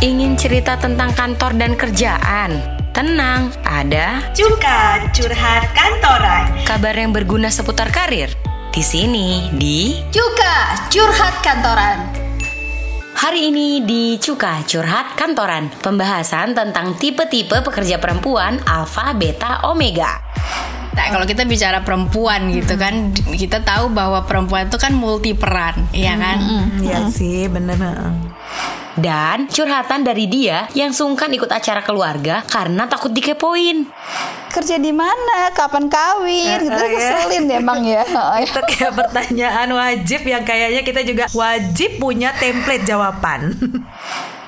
Ingin cerita tentang kantor dan kerjaan? Tenang, ada Cuka curhat kantoran. kabar yang berguna seputar karir. Di sini, di Cuka curhat kantoran. Hari ini di Cuka Curhat Kantoran Pembahasan tentang tipe-tipe pekerja perempuan Alpha, Beta, Omega Nah, kalau kita bicara perempuan gitu kan, kita tahu bahwa perempuan itu kan multi peran, iya kan? Iya sih, bener. Dan curhatan dari dia yang sungkan ikut acara keluarga karena takut dikepoin kerja di mana, kapan kawin, gitu Eh, eh, ya. keselin deh emang ya. Itu kayak pertanyaan wajib yang kayaknya kita juga wajib punya template jawaban.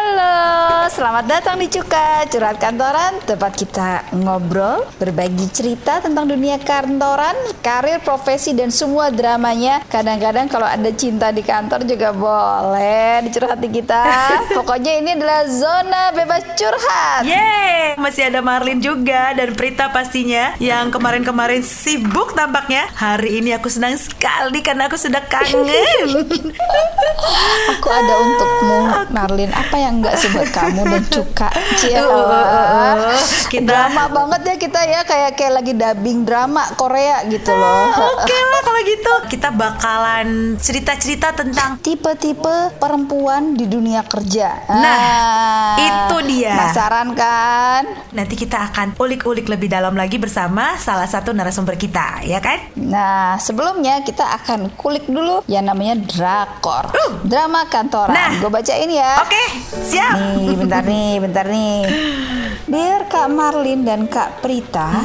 Halo, selamat datang di Cuka Curhat Kantoran Tempat kita ngobrol, berbagi cerita tentang dunia kantoran Karir, profesi, dan semua dramanya Kadang-kadang kalau ada cinta di kantor juga boleh dicurhati kita Pokoknya ini adalah zona bebas curhat Yeay, masih ada Marlin juga dan Prita pastinya yang kemarin-kemarin sibuk tampaknya. Hari ini aku senang sekali karena aku sudah kangen. Aku ada untukmu, Marlin Apa yang enggak sih buat kamu dan Cuka Cie, Uh, uh, uh, uh. Kita- Drama banget ya kita ya Kayak kayak lagi dubbing drama Korea gitu loh Oke lah kalau gitu kita bakalan cerita-cerita tentang tipe-tipe perempuan di dunia kerja. Nah, itu dia. Penasaran kan? nanti kita akan ulik-ulik lebih dalam lagi bersama salah satu narasumber kita, ya kan? Nah, sebelumnya kita akan kulik dulu yang namanya drakor. Drama kantoran. Nah. Gue bacain ya. Oke, siap. Nih, bentar nih, bentar nih. Dear Kak Marlin dan Kak Prita,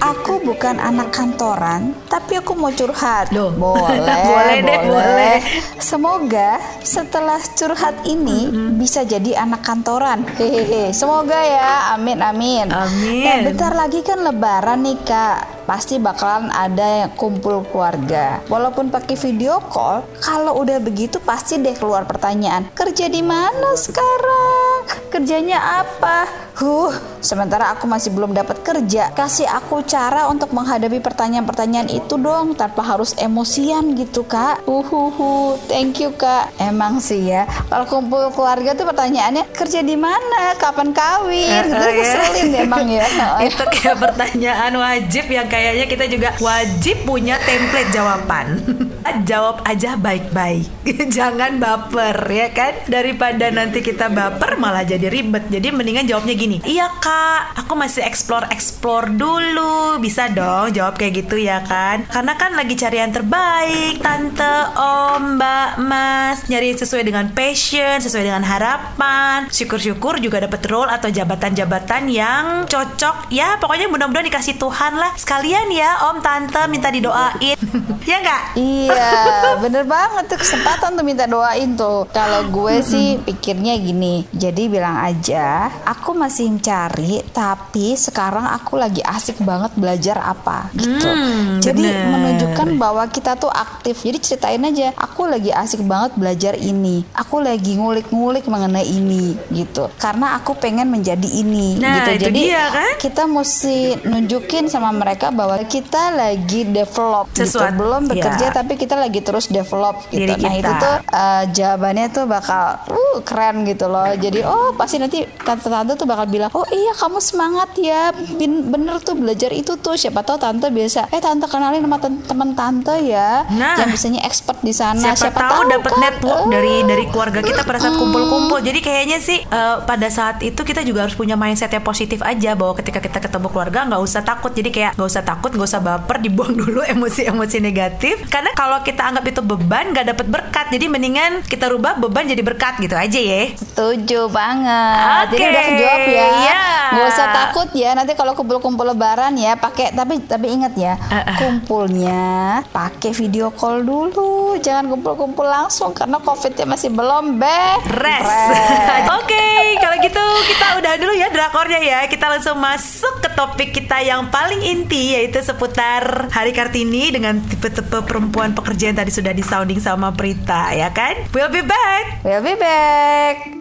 aku bukan anak kantoran, tapi aku mau curhat. Loh. Boleh, Boleh deh, boleh. Semoga setelah curhat ini bisa jadi anak kantoran. Hehehe. Semoga ya. Amin, amin. Amin. Nah, bentar lagi kan lebaran nih, Kak. Pasti bakalan ada yang kumpul keluarga. Walaupun pakai video call, kalau udah begitu pasti deh keluar pertanyaan. Kerja di mana sekarang? Kerjanya apa? Huh, sementara aku masih belum dapat kerja. Kasih aku cara untuk menghadapi pertanyaan-pertanyaan itu dong tanpa harus emosian gitu, Kak. Uhuhu, thank you, Kak. Emang sih ya, kalau kumpul keluarga tuh pertanyaannya kerja di mana? Kapan kawin? Gitu Eh, eh, ya. emang ya. Itu kayak pertanyaan wajib yang kayaknya kita juga wajib punya template jawaban. Jawab aja baik-baik. Jangan baper ya kan? Daripada nanti kita baper malah jadi ribet. Jadi mendingan jawabnya gini. Iya kak, aku masih explore-explore dulu. Bisa dong jawab kayak gitu ya kan? Karena kan lagi cari yang terbaik. Tante, om, mbak, mas. Nyari sesuai dengan passion, sesuai dengan harapan. Syukur-syukur juga dapat role atau jabatan-jabatan yang cocok. Ya pokoknya mudah-mudahan dikasih Tuhan lah. Sekalian ya om, tante minta didoain. ya nggak? Iya, bener banget tuh kesempatan tuh minta doain tuh. Kalau gue sih pikirnya gini, jadi bilang aja, aku masih mencari, tapi sekarang aku lagi asik banget belajar apa gitu. Hmm, jadi bener. menunjukkan bahwa kita tuh aktif. Jadi ceritain aja, aku lagi asik banget belajar ini, aku lagi ngulik-ngulik mengenai ini gitu. Karena aku pengen menjadi ini Nah, gitu. itu jadi dia, kan? kita mesti nunjukin sama mereka bahwa kita lagi develop Sesuatu, gitu. Belum bekerja ya. tapi kita lagi terus develop gitu. Diri Nah, kita. itu tuh uh, jawabannya tuh bakal uh keren gitu loh. Jadi oh pasti nanti tante-tante tuh bakal bilang, "Oh iya kamu semangat ya. Bin- bener tuh belajar itu tuh." Siapa tahu tante biasa, "Eh tante kenalin sama teman tante ya Nah. yang biasanya expert di sana." siapa, tahu dapat kan? network Eh. dari dari keluarga kita pada saat kumpul-kumpul. Jadi kayaknya sih eh, pada saat itu kita juga harus punya mindset yang positif aja bahwa ketika kita ketemu keluarga nggak usah takut. Jadi kayak nggak usah takut, nggak usah baper, dibuang dulu emosi-emosi negatif. Karena kalau kita anggap itu beban nggak dapat berkat. Jadi mendingan kita rubah beban jadi berkat gitu aja ya. Setuju banget. Jadi Oke, udah kejawab ya. Iya. Nggak usah takut ya. Nanti kalau kumpul-kumpul lebaran ya pakai tapi tapi ingat ya, Uh-uh. kumpulnya pakai video call dulu. Jangan kumpul-kumpul langsung karena covidnya masih belum Res. beres. Oke, kalau gitu kita udah dulu ya drakornya ya. Kita langsung masuk ke topik kita yang paling inti yaitu seputar Hari Kartini dengan tipe-tipe perempuan pekerja yang tadi sudah disounding sama Prita ya kan? We'll be back. We'll be back.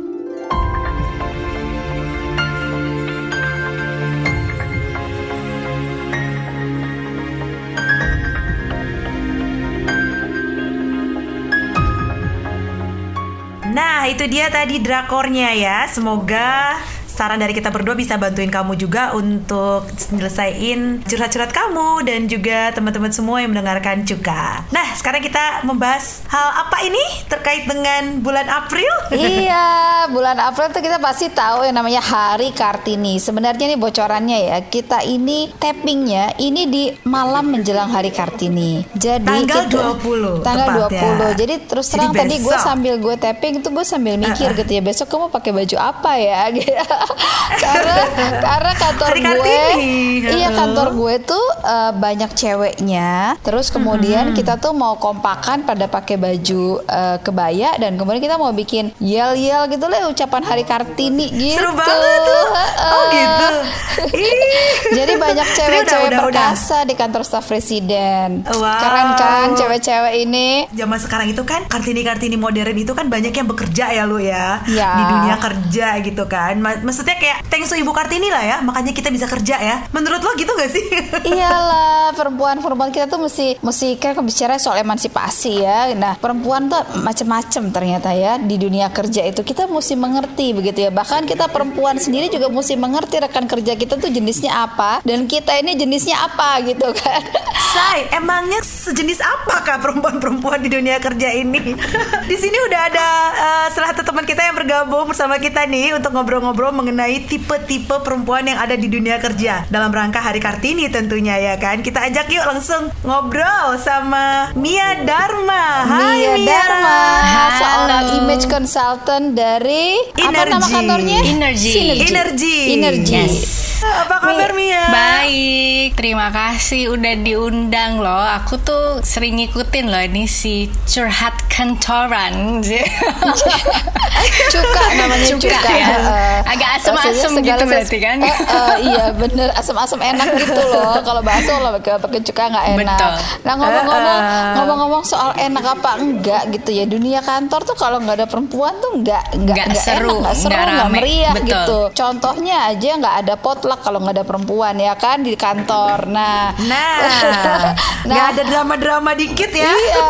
Itu dia tadi drakornya ya. Semoga saran dari kita berdua bisa bantuin kamu juga untuk nyelesain curhat-curhat kamu dan juga teman-teman semua yang mendengarkan juga. Nah, sekarang kita membahas hal apa ini terkait dengan bulan April? iya, bulan April tuh kita pasti tahu yang namanya Hari Kartini. Sebenarnya ini bocorannya ya, kita ini tappingnya ini di malam menjelang Hari Kartini. Jadi Tanggal kita- 20 Tanggal tepatnya. 20. Jadi terus Jadi terang tadi gue sambil gue tapping itu gue sambil mikir gitu ya besok kamu pakai baju apa ya gitu. Karena karena kantor Hari gue Kartini. iya kantor gue tuh eh, banyak ceweknya terus kemudian kita tuh mau kompakan pada pakai baju eh, kebaya dan kemudian kita mau bikin yel yel gitu lah ucapan hari kartini gitu Seru banget tuh. Oh gitu. Jadi banyak cewek-cewek udah, perkasa di kantor staf presiden Wow. keren kan cewek-cewek ini Zaman sekarang itu kan kartini-kartini modern itu kan banyak yang bekerja ya lu ya Ya. di dunia kerja gitu kan. Ma- Maksudnya kayak thanks to ibu kartini lah ya, makanya kita bisa kerja ya. Menurut lo gitu gak sih? Iyalah perempuan-perempuan kita tuh mesti mesti kan bicara soal emansipasi ya. Nah perempuan tuh macam-macam ternyata ya di dunia kerja itu kita mesti mengerti begitu ya. Bahkan kita perempuan sendiri juga mesti mengerti rekan kerja kita tuh jenisnya apa dan kita ini jenisnya apa gitu kan. Say, emangnya sejenis apakah perempuan-perempuan di dunia kerja ini? di sini udah ada eh, salah satu teman kita yang bergabung bersama kita nih untuk ngobrol-ngobrol mengenai tipe-tipe perempuan yang ada di dunia kerja dalam rangka Hari Kartini tentunya ya kan. Kita ajak yuk langsung ngobrol sama Mia Dharma. Hai Mia Mia. Dharma, Halo. seorang image consultant dari apa nama Energy. kantornya? Energy. Synergy. Energy. Energy. Yes. Apa kabar Mia? Baik, terima kasih udah diundang loh. Aku tuh sering ngikutin loh ini si curhat kantoran. cuka namanya cuka, Cuka, ya. Agak asem-asem gitu berarti kan? Eh, eh, iya bener asam-asam enak gitu loh kalau bakso lah pakai cuka nggak enak Betul. nah ngomong-ngomong Eh, ngomong-ngomong soal enak apa enggak gitu ya dunia kantor tuh kalau nggak ada perempuan tuh nggak nggak seru, nggak seru nggak meriah Betul. gitu contohnya aja nggak ada potluck kalau nggak ada perempuan ya kan di kantor nah Nah, Nah. nggak ada drama-drama dikit ya. Iya.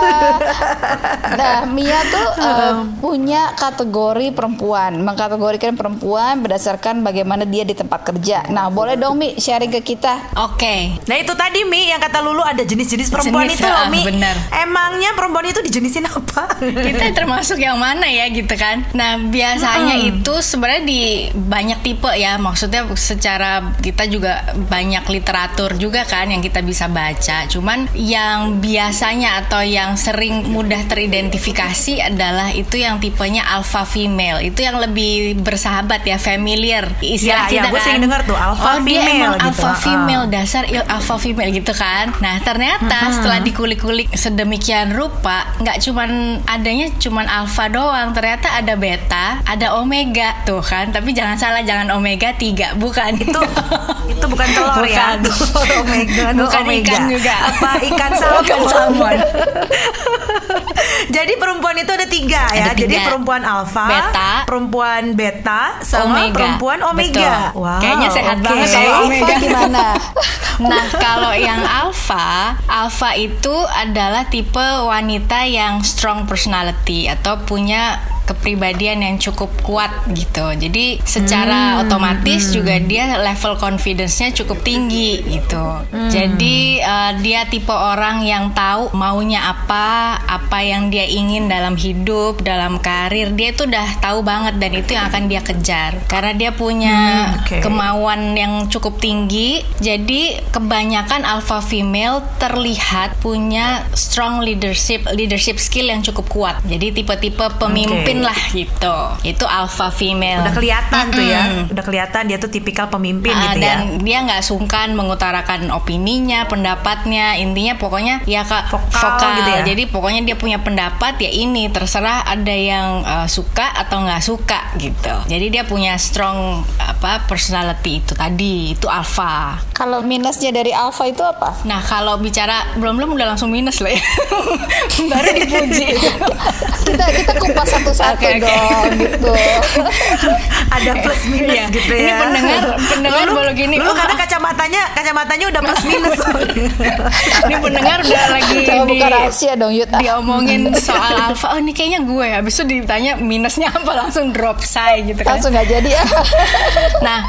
Nah, Mia tuh eh, punya kategori perempuan, mengkategorikan perempuan berdasarkan bagaimana dia di tempat kerja. Nah, boleh dong Mi sharing ke kita. Oke. Nah itu tadi Mi yang kata Lulu ada jenis-jenis perempuan Jenis, itu loh ah, Mi. benar. Emangnya perempuan itu dijenisin apa? kita termasuk yang mana ya gitu kan nah biasanya itu sebenarnya di banyak tipe ya maksudnya secara kita juga banyak literatur juga kan yang kita bisa baca. Cuman yang biasanya atau yang sering mudah teridentifikasi adalah itu yang tipenya alpha female. Itu yang lebih bersahabat ya familiar. Istilah Ya, ya, kita gue kan. sering dengar tuh, alpha oh dia female emang gitu, alpha female dasar il- alpha female gitu kan. Nah ternyata setelah dikulik-kulik sedemikian rupa nggak cuman adanya cuman alpha doang. Ternyata ada beta ada omega tuh kan. Tapi jangan salah jangan omega 3 bukan. itu itu bukan telur ya. Bukan. Telur omega, no Bukan omega. ikan juga. Apa ikan salmon? Bukan salmon. Jadi perempuan itu ada tiga ya. Ada tiga. Jadi perempuan alfa, Beta. perempuan beta, sama Omega. perempuan omega. Betul. Kayaknya sehat oke. banget Kalau ya, Omega. gimana? Nah, kalau yang alpha, alpha itu adalah tipe wanita yang strong personality atau punya kepribadian yang cukup kuat gitu. Jadi secara otomatis juga dia level confidence-nya cukup tinggi gitu. Jadi eh, dia tipe orang yang tahu maunya apa, apa yang dia ingin dalam hidup, dalam karir. Dia itu udah tahu banget dan itu yang akan dia kejar. Karena dia punya Hmm, oke. kemauan yang cukup tinggi. Jadi kebanyakan alpha female terlihat punya strong leadership leadership skill yang cukup kuat. Jadi tipe-tipe pemimpin Oke. lah gitu. Itu alpha female. Udah kelihatan tuh ya. Udah kelihatan dia tuh tipikal pemimpin Ah, gitu ya. dan dia nggak sungkan mengutarakan opininya, pendapatnya. Intinya pokoknya ya kak Vokal gitu ya. Jadi pokoknya dia punya pendapat ya ini terserah ada yang uh, suka atau nggak suka gitu. Jadi dia punya strong apa personality itu tadi itu alpha. Kalau minusnya dari Alfa itu apa? Nah kalau bicara belum belum udah langsung minus lah ya. Baru dipuji. kita kita kupas satu-satu satu oke. dong gitu. Ada plus minus Iya. gitu Ini ya. pendengar pendengar Dulu- baru gini. Dulu "Oh, karena kacamatanya kacamatanya udah plus minus. ini pendengar udah lagi Jangan di buka rahasia dong Yud. Diomongin soal alfa. Oh ini kayaknya gue. Habis itu ditanya minusnya apa langsung drop say gitu kan. Langsung nggak jadi ya. Nah,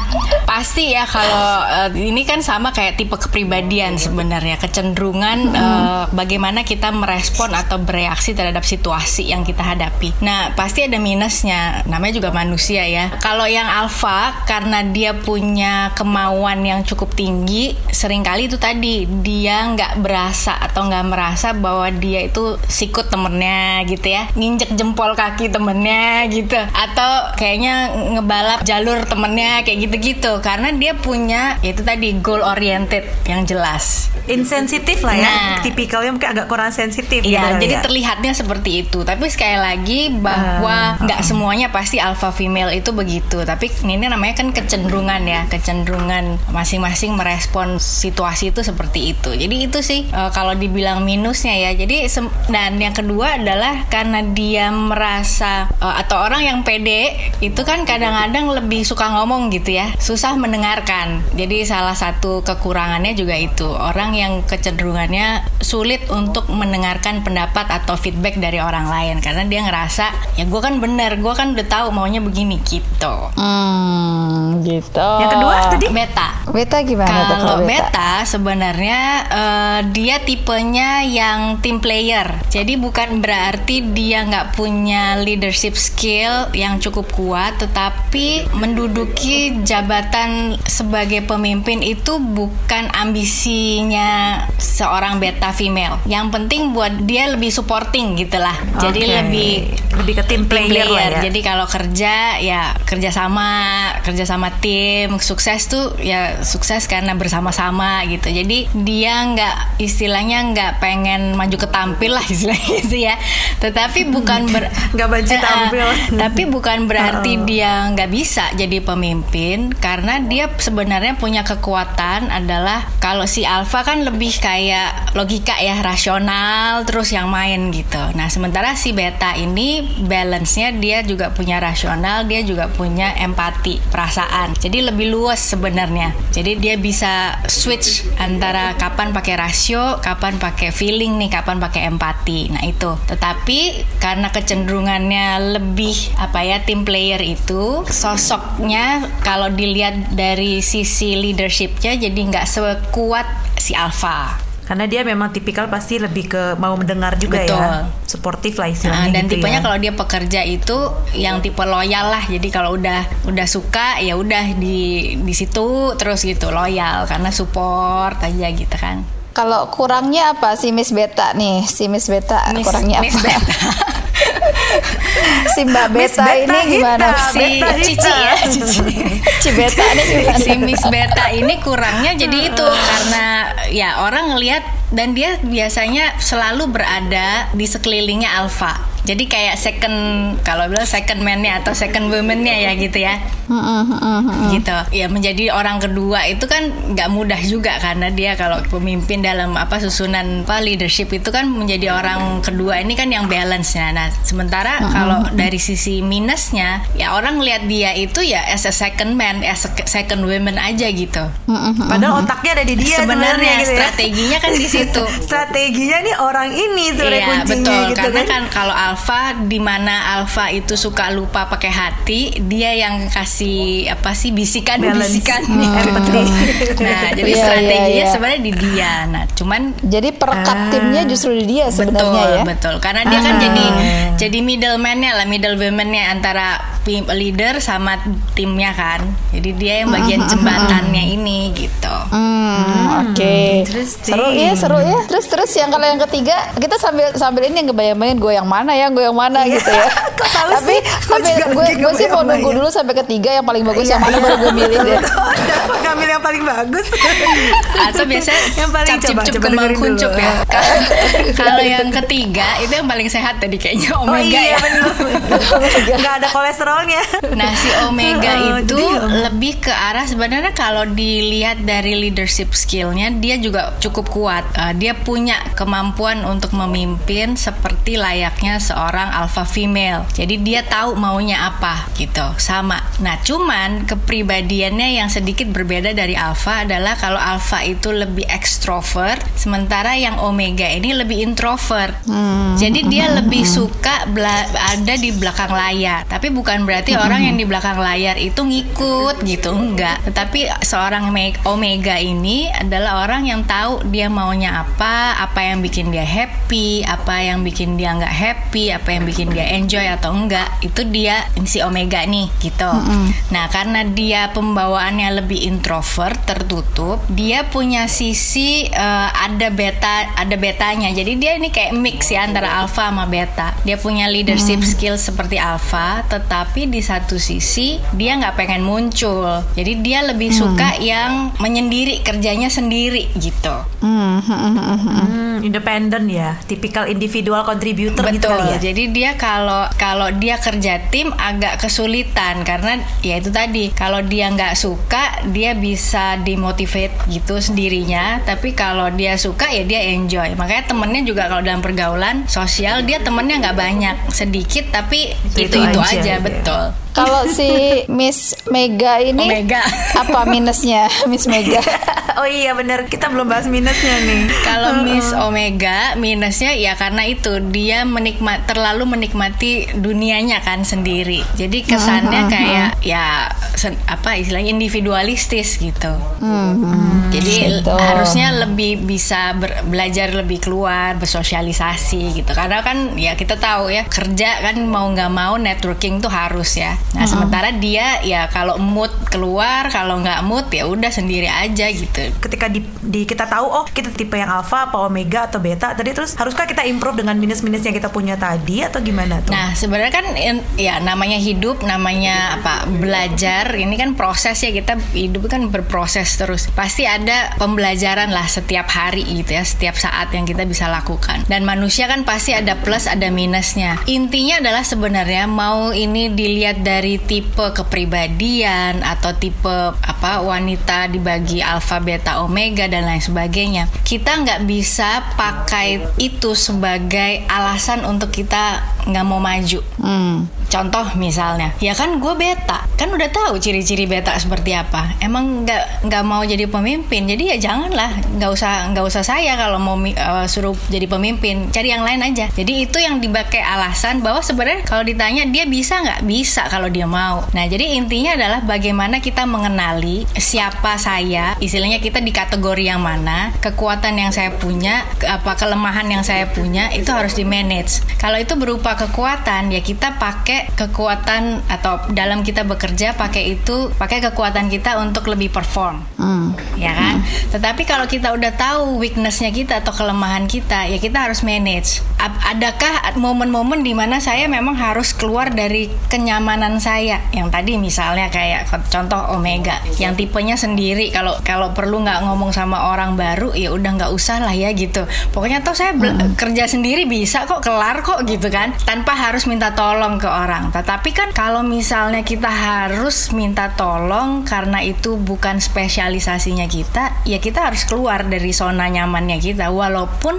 pasti ya kalau eh, ini kan sama kayak tipe kepribadian sebenarnya, kecenderungan eh, bagaimana kita merespon atau bereaksi terhadap situasi yang kita hadapi. Nah, pasti ada minusnya. Namanya juga manusia ya. Kalau yang alfa karena dia punya kemauan yang cukup tinggi, sering kali itu tadi dia nggak berasa atau nggak merasa bahwa dia itu sikut temennya gitu ya, nginjek jempol kaki temennya gitu, atau kayaknya ngebalap jalur temennya kayak gitu-gitu, karena dia punya ya itu tadi goal oriented yang jelas. Insensitif lah ya. Nah. Tipikalnya mungkin agak kurang sensitif gitu Iya, kali jadi ya. terlihatnya seperti itu. Tapi sekali lagi bahwa nggak semuanya pasti alpha female itu begitu. Tapi ini namanya kan kecenderungan ya, kecenderungan masing-masing merespon situasi itu seperti itu. Jadi itu sih eh, kalau dibilang minusnya ya. Jadi dan yang kedua adalah karena dia merasa eh, atau orang yang pede itu kan kadang-kadang lebih suka ngomong gitu ya, susah mendengarkan. Jadi salah satu kekurangannya juga itu orang yang kecenderungannya sulit untuk mendengarkan pendapat atau feedback dari orang lain karena dia ngerasa ya gue kan bener, gue kan udah tahu maunya begini gitu. Hmm, gitu. Yang kedua tadi Beta. Beta gimana tuh Kalau kalau beta sebenarnya eh, dia tipenya yang team player. Jadi bukan berarti dia nggak punya leadership skill yang cukup kuat, tetapi menduduki jabatan sebagai pemimpin itu bukan ambisinya seorang beta female. Yang penting buat dia lebih supporting gitulah. Jadi Oke. lebih lebih ke tim player, lah ya. Jadi kalau kerja ya kerja sama, kerja sama tim, sukses tuh ya sukses karena bersama-sama gitu. Jadi dia nggak istilahnya nggak pengen maju ke tampil lah istilahnya gitu ya. Tetapi bukan ber Nggak maju tampil. tapi bukan berarti dia nggak bisa jadi pemimpin karena dia sebenarnya punya kekuatan adalah kalau si alpha kan lebih kayak logika ya rasional terus yang main gitu. Nah sementara si beta ini balance-nya dia juga punya rasional, dia juga punya empati, perasaan. Jadi lebih luas sebenarnya. Jadi dia bisa switch antara kapan pakai rasio, kapan pakai feeling nih, kapan pakai empati. Nah itu. Tetapi karena kecenderungannya lebih apa ya tim player itu sosoknya kalau dilihat dari sisi leadershipnya jadi nggak sekuat si alpha. Karena dia memang tipikal pasti lebih ke mau mendengar juga Betul. ya. Suportif lah Nah, istilahnya dan gitu tipenya ya. kalau dia pekerja itu yang tipe loyal lah. Jadi kalau udah udah suka ya udah di di situ terus gitu loyal karena support aja gitu kan. Kalau kurangnya apa si Miss Beta nih? Si Miss Beta Miss- kurangnya Miss apa? Beta. si Mbak Beta, Beta ini gimana? Hita. si Beta Hita. Cici ya Cici. Si Beta ini gimana? si Miss Beta ini kurangnya jadi itu karena ya orang ngelihat dan dia biasanya selalu berada di sekelilingnya Alpha. Jadi kayak second kalau bilang second man-nya atau second woman-nya ya gitu ya. Gitu. Ya menjadi orang kedua itu kan nggak mudah juga karena dia kalau pemimpin dalam apa susunan apa leadership itu kan menjadi orang kedua ini kan yang balance-nya. Nah, sementara kalau dari sisi minusnya ya orang ngelihat dia itu ya as a second man, as a second woman aja gitu. Padahal otaknya ada di dia Sebenarnya gitu ya. strateginya kan di situ. Strateginya nih orang ini sebenarnya Iya kuncinya betul gitu karena kan. kan kalau alpha di mana alpha itu suka lupa pakai hati dia yang kasih apa sih bisikan Balance. bisikan Hmm. Empathy. nah jadi Iya, strateginya iya, iya. sebenarnya di dia nah cuman Jadi perekat timnya justru di dia betul sebenarnya ya. betul karena dia kan jadi jadi middleman-nya lah middle woman-nya antara leader sama timnya kan jadi dia yang bagian jembatannya ini gitu Hmm, oke. interesting. Seru ya, seru ya. Terus terus yang kalau yang ketiga kita sambil sambil ini ngebayang-bayangin gue yang mana ya, gue yang mana gitu ya. Tapi sih? Gua sambil juga gue gue sih mau nunggu dulu sampai ketiga yang paling bagus yang mana baru gue milih deh. Dapat ngambil yang paling bagus. atau biasanya Yang paling cap cup coba kembang dengerin kuncup dulu. ya kalau yang ketiga itu yang paling sehat tadi kayaknya Oh omega iya ya benar. Enggak ada kolesterol soalnya. Nah, si Omega Oh, itu um, lebih ke arah sebenarnya kalau dilihat dari leadership skillnya dia juga cukup kuat. Uh, dia punya kemampuan untuk memimpin seperti layaknya seorang alpha female. Jadi dia tahu maunya apa gitu, sama. Nah, cuman kepribadiannya yang sedikit berbeda dari alpha adalah kalau alpha itu lebih ekstrovert, sementara yang Omega ini lebih introvert. Jadi dia lebih suka ada di belakang layar. Tapi bukan berarti orang yang di belakang layar itu ngikut gitu, enggak. Tetapi seorang Me- Omega ini adalah orang yang tahu dia maunya apa, apa yang bikin dia happy, apa yang bikin dia nggak happy, apa yang bikin dia enjoy atau enggak. Itu dia si Omega nih gitu. Nah, karena dia pembawaannya lebih introvert, tertutup, dia punya sisi eh, ada beta, ada betanya. Jadi dia ini kayak mix ya antara alpha sama beta. Dia punya leadership skill seperti alpha, tetapi di satu sisi dia nggak pengen muncul. Jadi dia lebih suka yang menyendiri kerjanya sendiri gitu. Hmm, hmm, hmm, hmm, hmm. Hmm, independen ya, tipikal individual contributor gitu Betul. kali ya. Jadi dia kalau kalau dia kerja tim agak kesulitan karena ya itu tadi kalau dia nggak suka dia bisa dimotivate gitu sendirinya. Tapi kalau dia suka ya dia enjoy. Makanya temennya juga kalau dalam pergaulan sosial dia temennya nggak banyak, sedikit tapi itu Itu-itu itu, aja, aja, gitu ya. betul. todo. Kalau si Miss Mega ini Omega. apa minusnya Miss Mega? oh iya bener, kita belum bahas minusnya nih. Kalau Miss Omega minusnya ya karena itu dia menikmat terlalu menikmati dunianya kan sendiri. Jadi kesannya kayak ya sen- apa istilahnya individualistis gitu. Jadi gitu. harusnya lebih bisa ber- belajar lebih keluar, bersosialisasi gitu. Karena kan ya kita tahu ya kerja kan mau nggak mau networking tuh harus ya. Nah sementara dia ya kalau mood keluar, kalau nggak mood ya udah sendiri aja gitu. Ketika di, di- kita tahu oh kita tipe yang alpha, apa omega atau beta, tadi terus haruskah kita improve dengan minus-minus yang kita punya tadi atau gimana tuh? Nah, sebenarnya kan in- ya namanya hidup, namanya apa? Belajar. Ini kan proses ya kita hidup kan berproses terus. Pasti ada pembelajaran lah setiap hari gitu ya, setiap saat yang kita bisa lakukan. Dan manusia kan pasti ada plus, ada minusnya. Intinya adalah sebenarnya mau ini dilihat dari tipe kepribadian atau tipe apa wanita dibagi alfa, beta, omega dan lain sebagainya. Kita nggak bisa pakai itu sebagai alasan untuk kita nggak mau maju. Hmm. Contoh misalnya, ya kan gue beta, kan udah tahu ciri-ciri beta seperti apa. Emang nggak nggak mau jadi pemimpin, jadi ya janganlah, nggak usah nggak usah saya kalau mau eh, suruh jadi pemimpin, cari yang lain aja. Jadi itu yang dipakai alasan bahwa sebenarnya kalau ditanya dia bisa nggak bisa kalau dia mau. Nah jadi intinya adalah bagaimana kita mengenali siapa saya, istilahnya kita di kategori yang mana, kekuatan yang saya punya, ke- apa kelemahan yang saya punya itu harus di manage. Kalau itu berupa kekuatan ya kita pakai kekuatan atau dalam kita bekerja pakai itu pakai kekuatan kita untuk lebih perform. Hmm. ya kan? Tetapi kalau kita udah tahu weaknessnya kita atau kelemahan kita ya kita harus manage. Adakah momen-momen di mana saya memang harus keluar dari kenyamanan saya? Yang tadi misalnya kayak contoh Omega yang tipenya sendiri. Kalau kalau perlu nggak ngomong sama orang baru ya udah nggak usah lah ya gitu. Pokoknya toh saya bel- kerja sendiri bisa kok kelar kok gitu kan? Tanpa harus minta tolong ke orang tetapi kan kalau misalnya kita harus minta tolong karena itu bukan spesialisasinya kita ya kita harus keluar dari zona nyamannya kita. Walaupun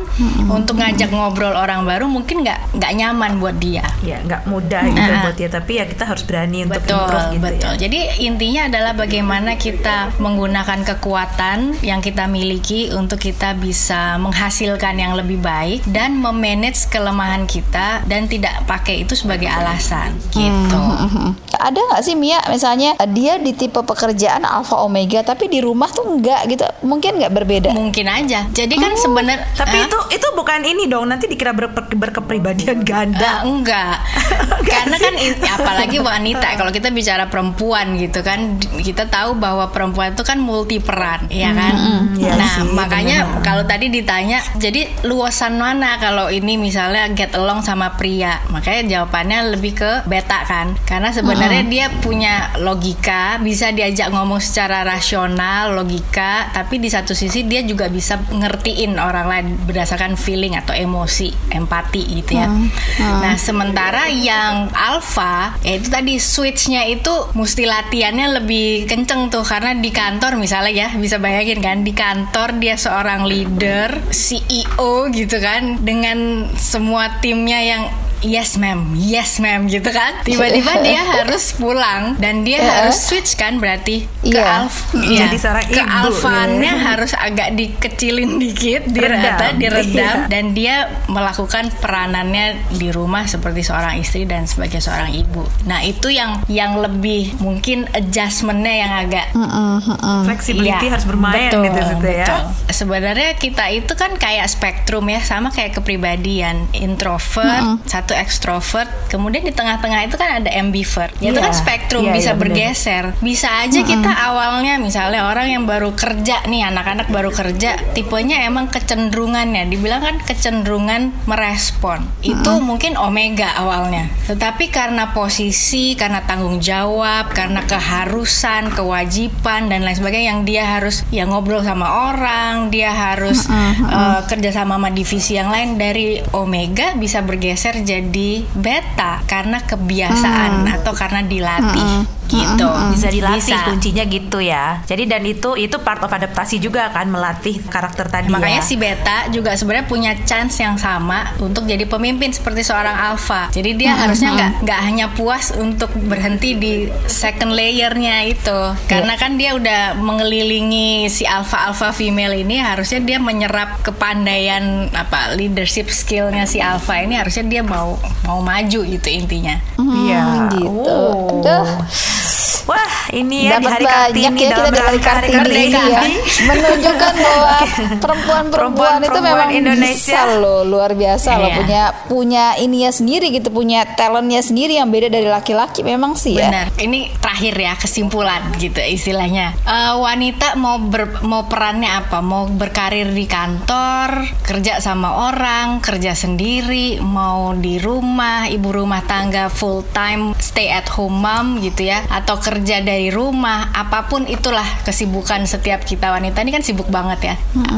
untuk ngajak ngobrol orang baru mungkin nggak nggak nyaman buat dia. Ya nggak mudah gitu Ah. buat dia, tapi ya kita harus berani untuk betul improve gitu betul. ya. jadi intinya adalah bagaimana kita menggunakan kekuatan yang kita miliki untuk kita bisa menghasilkan yang lebih baik dan memanage kelemahan kita dan tidak pakai itu sebagai alasan gitu Mhm. Ada nggak sih Mia misalnya eh, dia di tipe pekerjaan alpha omega tapi di rumah tuh enggak gitu mungkin nggak berbeda mungkin aja jadi kan sebenarnya Tapi Hah? itu itu bukan ini dong, nanti dikira ber- berkepribadian ganda. Ah, enggak. Karena kan in- apalagi wanita kalau kita bicara perempuan gitu kan kita tahu bahwa perempuan itu kan multi peran, ya kan? iya nah, sih, makanya kalau tadi ditanya jadi luasan mana kalau ini misalnya get along sama pria? Makanya jawabannya lebih ke beta kan. Karena sebenarnya sebenarnya dia punya logika, bisa diajak ngomong secara rasional, logika, tapi di satu sisi dia juga bisa ngertiin orang lain berdasarkan feeling atau emosi, empati gitu ya. Nah, sementara yang alpha, ya itu tadi switchnya itu mesti latihannya lebih kenceng tuh karena di kantor misalnya ya bisa bayangin kan di kantor dia seorang leader, CEO gitu kan dengan semua timnya yang Yes ma'am, yes ma'am gitu kan. Tiba-tiba dia harus pulang dan dia harus switch kan berarti ke Iya. alf, Jadi seorang ke ibu, alfanya ya. harus agak dikecilin dikit, Redam. dirata, diredam Iya. dan dia melakukan peranannya di rumah seperti seorang istri dan sebagai seorang ibu. Nah itu yang yang lebih mungkin adjustmentnya yang agak Flexibility Iya, harus bermain betul, gitu situ ya. betul. Sebenarnya kita itu kan kayak spektrum ya, sama kayak kepribadian introvert, satu ekstrovert, kemudian di tengah-tengah itu kan ada ambivert. Ya, Itu Iya, kan spektrum iya, bisa iya, bener. bergeser. Bisa aja kita awalnya misalnya orang yang baru kerja nih, anak-anak baru kerja, tipenya emang kecenderungannya, dibilang kan kecenderungan merespon. Itu mungkin omega awalnya. Tetapi karena posisi, karena tanggung jawab, karena keharusan, kewajiban dan lain sebagainya yang dia harus ya ngobrol sama orang, dia harus eh, kerja sama sama divisi yang lain dari omega bisa bergeser jadi beta karena kebiasaan atau karena dilatih gitu. bisa dilatih kuncinya gitu ya. Jadi dan itu itu part of adaptasi juga kan melatih karakter tadi Makanya ya. si beta juga sebenarnya punya chance yang sama untuk jadi pemimpin seperti seorang alpha. Jadi dia harusnya nggak nggak hanya puas untuk berhenti di second layernya itu, karena kan dia udah mengelilingi si alpha alpha female ini harusnya dia menyerap kepandaian apa leadership skillnya si alpha ini harusnya dia mau mau maju gitu intinya. Iya. gitu. Oh. Wah, ini ya di Dapat hari banyak Kartini ya kita dalam dari hari Kartini ini ya Kartini. menunjukkan bahwa perempuan-perempuan itu Perempuan memang Indonesia. bisa loh luar biasa loh Iya. punya punya ininya sendiri gitu punya talentnya sendiri yang beda dari laki-laki memang sih ya Benar. Ini terakhir ya kesimpulan gitu istilahnya. Eh, wanita mau ber- mau perannya apa? Mau berkarir di kantor, kerja sama orang, kerja sendiri, mau di rumah, ibu rumah tangga full time stay at home mom gitu ya, atau kerja dari rumah, apa pun itulah kesibukan setiap kita wanita ini kan sibuk banget ya.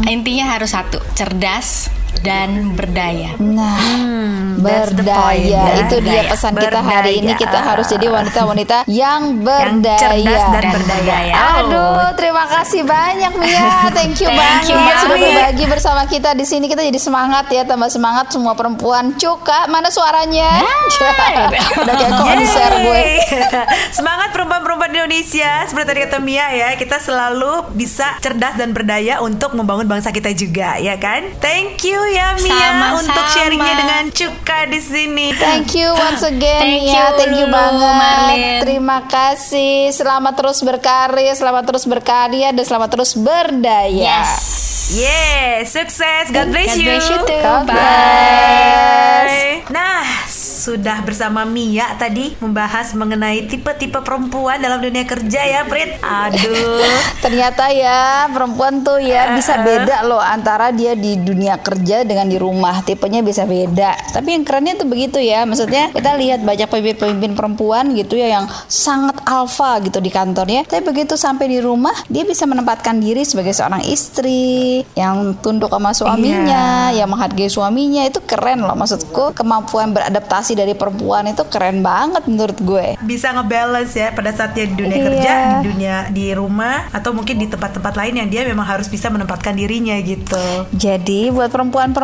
Intinya harus satu, cerdas dan berdaya. Nah, Hmm, berdaya ya. itu dia Berdaya. pesan kita hari ini Berdaya. kita harus jadi wanita-wanita yang Yang berdaya. cerdas dan berdaya. berdaya. Aduh, terima kasih banyak Mia. Thank you Thank banget you, sudah Mia. berbagi bersama kita di sini. Kita jadi semangat ya, tambah semangat semua perempuan. Cuka, mana suaranya? Udah kayak konser gue. Semangat perempuan-perempuan Indonesia Seperti tadi kata Mia ya Kita selalu bisa cerdas dan berdaya Untuk membangun bangsa kita juga ya kan Thank you ya Mia Sama-sama. Untuk sharingnya dengan Cuka di sini Thank you once again Thank Mia. you, Thank you Lulu, banget. Marlin. Terima kasih. Selamat terus berkarya, selamat terus berkarya dan selamat terus berdaya. Yes. Yeah, sukses. God bless God you. bless you too. God. Bye. Nah, sudah bersama Mia tadi membahas mengenai tipe-tipe perempuan dalam dunia kerja ya, Prit. Aduh. Ternyata ya perempuan tuh ya bisa beda loh antara dia di dunia kerja dengan di rumah tipenya bisa beda. Tapi yang kerennya tuh begitu ya, maksudnya kita lihat banyak pemimpin-pemimpin perempuan gitu ya yang sangat alfa gitu di kantornya. Tapi begitu sampai di rumah dia bisa menempatkan diri sebagai seorang istri yang tunduk sama suaminya, yang menghargai suaminya itu keren loh maksudku kemampuan beradaptasi dari perempuan itu keren banget menurut gue. bisa ngebalance ya pada saatnya di dunia Iya. kerja, di dunia di rumah atau mungkin di tempat-tempat lain yang dia memang harus bisa menempatkan dirinya gitu. Jadi buat perempuan-perempuan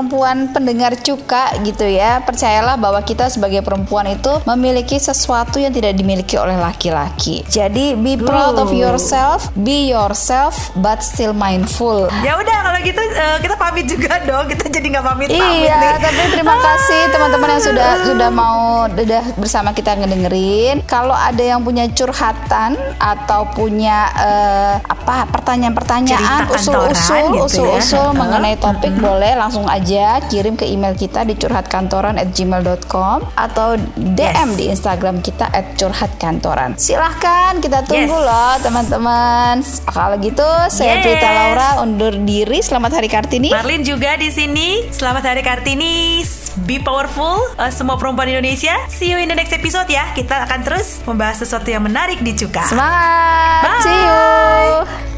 pendengar cuka gitu ya, percayalah bahwa kita sebagai perempuan itu memiliki sesuatu yang tidak dimiliki oleh laki-laki. Jadi be proud of yourself, be yourself but still mindful. Ya udah kalau gitu eh, kita pamit juga dong. Kita jadi nggak pamit pamit Iya, nih. tapi terima kasih teman-teman yang sudah sudah mau udah bersama kita ngedengerin. Kalau ada yang punya curhatan atau punya eh, apa pertanyaan-pertanyaan, kantoran usul-usul, gitu ya. usul-usul mengenai topik boleh langsung aja kirim ke email kita di curhatkantoran@gmail.com atau DM Yes. di Instagram kita @curhatkantoran. Silahkan kita tunggu Yes. loh teman-teman. Kalau gitu saya Yes. Prita Laura undur diri. Selamat Hari Kartini. Marlin juga di sini. Selamat Hari Kartini be powerful uh, semua perempuan Indonesia. See you in the next episode ya. Kita akan terus membahas sesuatu yang menarik di Cuka. Semangat. Bye. See you.